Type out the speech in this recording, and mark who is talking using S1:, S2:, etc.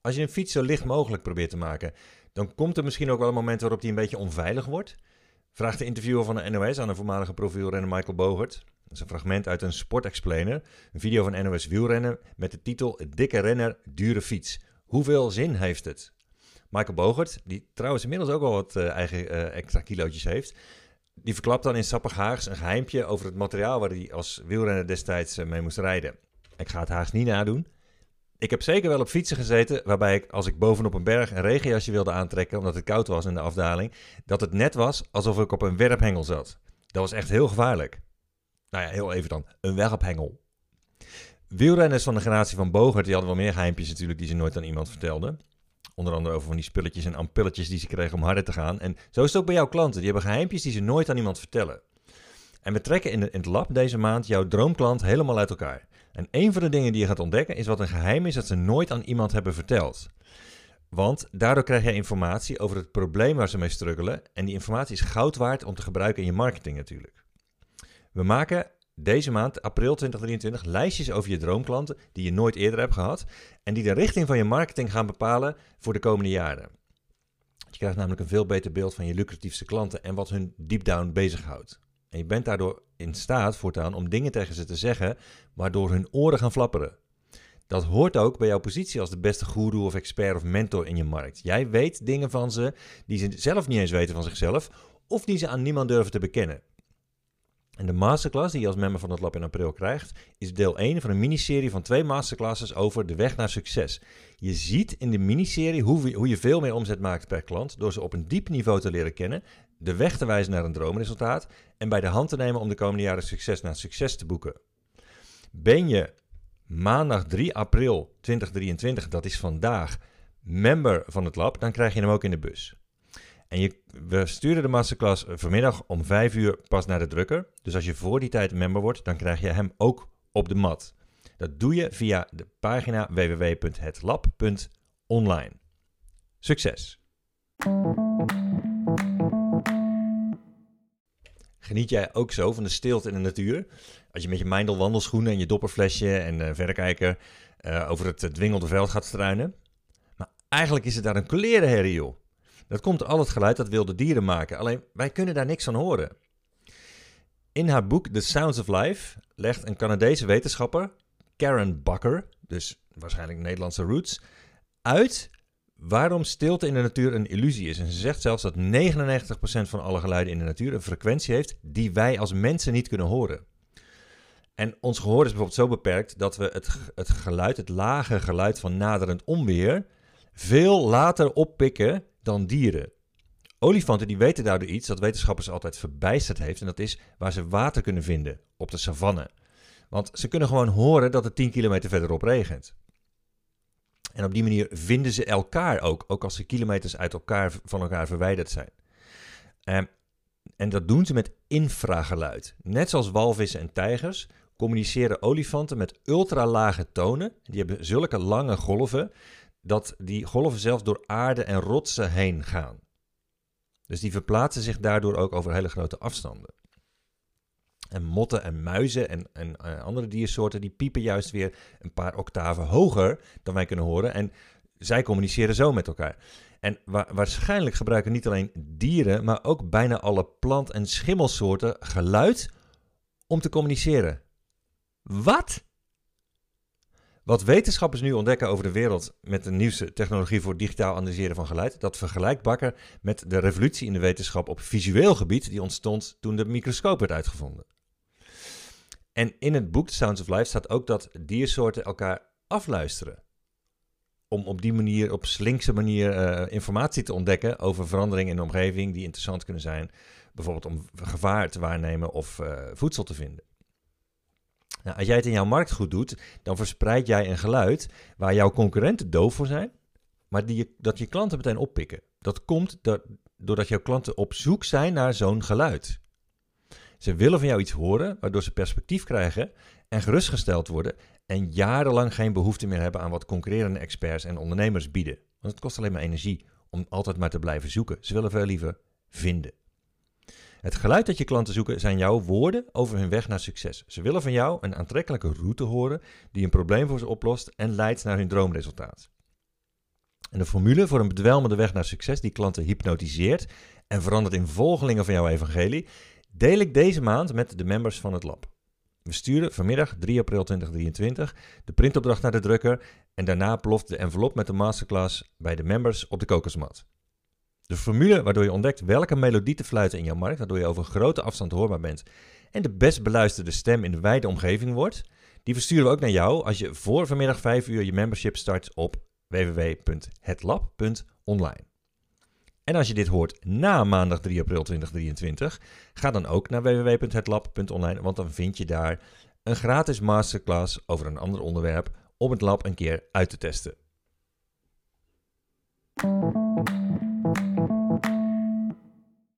S1: Als je een fiets zo licht mogelijk probeert te maken, dan komt er misschien ook wel een moment waarop die een beetje onveilig wordt. Vraagt de interviewer van de NOS aan de voormalige profielrenner Michael Bogert. Dat is een fragment uit een Sport Explainer, een video van NOS Wielrennen met de titel Dikke renner, dure fiets. Hoeveel zin heeft het? Michael Bogert, die trouwens inmiddels ook al wat uh, eigen uh, extra kilootjes heeft, die verklapt dan in Sappig Haags een geheimpje over het materiaal waar hij als wielrenner destijds uh, mee moest rijden. Ik ga het Haags niet nadoen. Ik heb zeker wel op fietsen gezeten waarbij ik, als ik bovenop een berg een regenjasje wilde aantrekken omdat het koud was in de afdaling, dat het net was alsof ik op een werphengel zat. Dat was echt heel gevaarlijk. Nou ja, heel even dan. Een werphengel. Wielrenners van de generatie van Bogert, die hadden wel meer geheimpjes natuurlijk die ze nooit aan iemand vertelden. Onder andere over van die spulletjes en ampulletjes die ze kregen om harder te gaan. En zo is het ook bij jouw klanten. Die hebben geheimpjes die ze nooit aan iemand vertellen. En we trekken in, het lab deze maand jouw droomklant helemaal uit elkaar. En een van de dingen die je gaat ontdekken is wat een geheim is dat ze nooit aan iemand hebben verteld. Want daardoor krijg je informatie over het probleem waar ze mee struggelen. En die informatie is goud waard om te gebruiken in je marketing natuurlijk. We maken deze maand, april 2023, lijstjes over je droomklanten die je nooit eerder hebt gehad. En die de richting van je marketing gaan bepalen voor de komende jaren. Je krijgt namelijk een veel beter beeld van je lucratiefste klanten en wat hun deep down bezighoudt. En je bent daardoor in staat voortaan om dingen tegen ze te zeggen waardoor hun oren gaan flapperen. Dat hoort ook bij jouw positie als de beste guru of expert of mentor in je markt. Jij weet dingen van ze die ze zelf niet eens weten van zichzelf of die ze aan niemand durven te bekennen. En de masterclass die je als member van het lab in april krijgt, is deel 1 van een miniserie van twee masterclasses over de weg naar succes. Je ziet in de miniserie hoe, hoe je veel meer omzet maakt per klant door ze op een diep niveau te leren kennen, de weg te wijzen naar een droomresultaat en bij de hand te nemen om de komende jaren succes naar succes te boeken. Ben je maandag 3 april 2023, dat is vandaag, member van het lab, dan krijg je hem ook in de bus. En je, we sturen de masterclass vanmiddag om 5 uur pas naar de drukker. Dus als je voor die tijd member wordt, dan krijg je hem ook op de mat. Dat doe je via de pagina www.hetlab.online. Succes! Geniet jij ook zo van de stilte in de natuur? Als je met je Mindel wandelschoenen en je dopperflesje en uh, verrekijker uh, over het dwingelde veld gaat struinen. Maar eigenlijk is het daar een kolerenherrie, joh. Dat komt al het geluid dat wilde dieren maken. Alleen wij kunnen daar niks van horen. In haar boek The Sounds of Life legt een Canadese wetenschapper, Karen Bakker, dus waarschijnlijk Nederlandse roots, uit waarom stilte in de natuur een illusie is. En ze zegt zelfs dat 99% van alle geluiden in de natuur een frequentie heeft die wij als mensen niet kunnen horen. En ons gehoor is bijvoorbeeld zo beperkt dat we het, het geluid, het lage geluid van naderend onweer, veel later oppikken dan dieren. Olifanten die weten daardoor iets dat wetenschappers altijd verbijsterd heeft. En dat is waar ze water kunnen vinden op de savanne. Want ze kunnen gewoon horen dat het 10 kilometer verderop regent. En op die manier vinden ze elkaar ook, ook als ze kilometers uit elkaar, van elkaar verwijderd zijn. Um, en dat doen ze met infrageluid. Net zoals walvissen en tijgers communiceren olifanten met ultralage tonen. Die hebben zulke lange golven dat die golven zelfs door aarde en rotsen heen gaan. Dus die verplaatsen zich daardoor ook over hele grote afstanden. En motten en muizen en, en uh, andere diersoorten die piepen juist weer een paar octaven hoger dan wij kunnen horen. En zij communiceren zo met elkaar. En wa waarschijnlijk gebruiken niet alleen dieren, maar ook bijna alle plant- en schimmelsoorten geluid om te communiceren. Wat? Wat wetenschappers nu ontdekken over de wereld met de nieuwste technologie voor digitaal analyseren van geluid, dat vergelijkt Bakker met de revolutie in de wetenschap op visueel gebied die ontstond toen de microscoop werd uitgevonden. En in het boek The Sounds of Life staat ook dat diersoorten elkaar afluisteren. Om op die manier, op slinkse manier, uh, informatie te ontdekken over veranderingen in de omgeving die interessant kunnen zijn. Bijvoorbeeld om gevaar te waarnemen of uh, voedsel te vinden. Nou, als jij het in jouw markt goed doet, dan verspreid jij een geluid waar jouw concurrenten doof voor zijn, maar die dat je klanten meteen oppikken. Dat komt doordat jouw klanten op zoek zijn naar zo'n geluid. Ze willen van jou iets horen, waardoor ze perspectief krijgen en gerustgesteld worden en jarenlang geen behoefte meer hebben aan wat concurrerende experts en ondernemers bieden. Want het kost alleen maar energie om altijd maar te blijven zoeken. Ze willen veel liever vinden. Het geluid dat je klanten zoeken zijn jouw woorden over hun weg naar succes. Ze willen van jou een aantrekkelijke route horen die een probleem voor ze oplost en leidt naar hun droomresultaat. En de formule voor een bedwelmende weg naar succes die klanten hypnotiseert en verandert in volgelingen van jouw evangelie, deel ik deze maand met de members van het lab. We sturen vanmiddag 3 april 2023 de printopdracht naar de drukker en daarna ploft de envelop met de masterclass bij de members op de kokosmat. De formule waardoor je ontdekt welke melodie te fluiten in jouw markt, waardoor je over grote afstand hoorbaar bent en de best beluisterde stem in de wijde omgeving wordt, die versturen we ook naar jou als je voor vanmiddag 5 uur je membership start op www.hetlab.online. En als je dit hoort na maandag 3 april 2023, ga dan ook naar www.hetlab.online, want dan vind je daar een gratis masterclass over een ander onderwerp om het lab een keer uit te testen.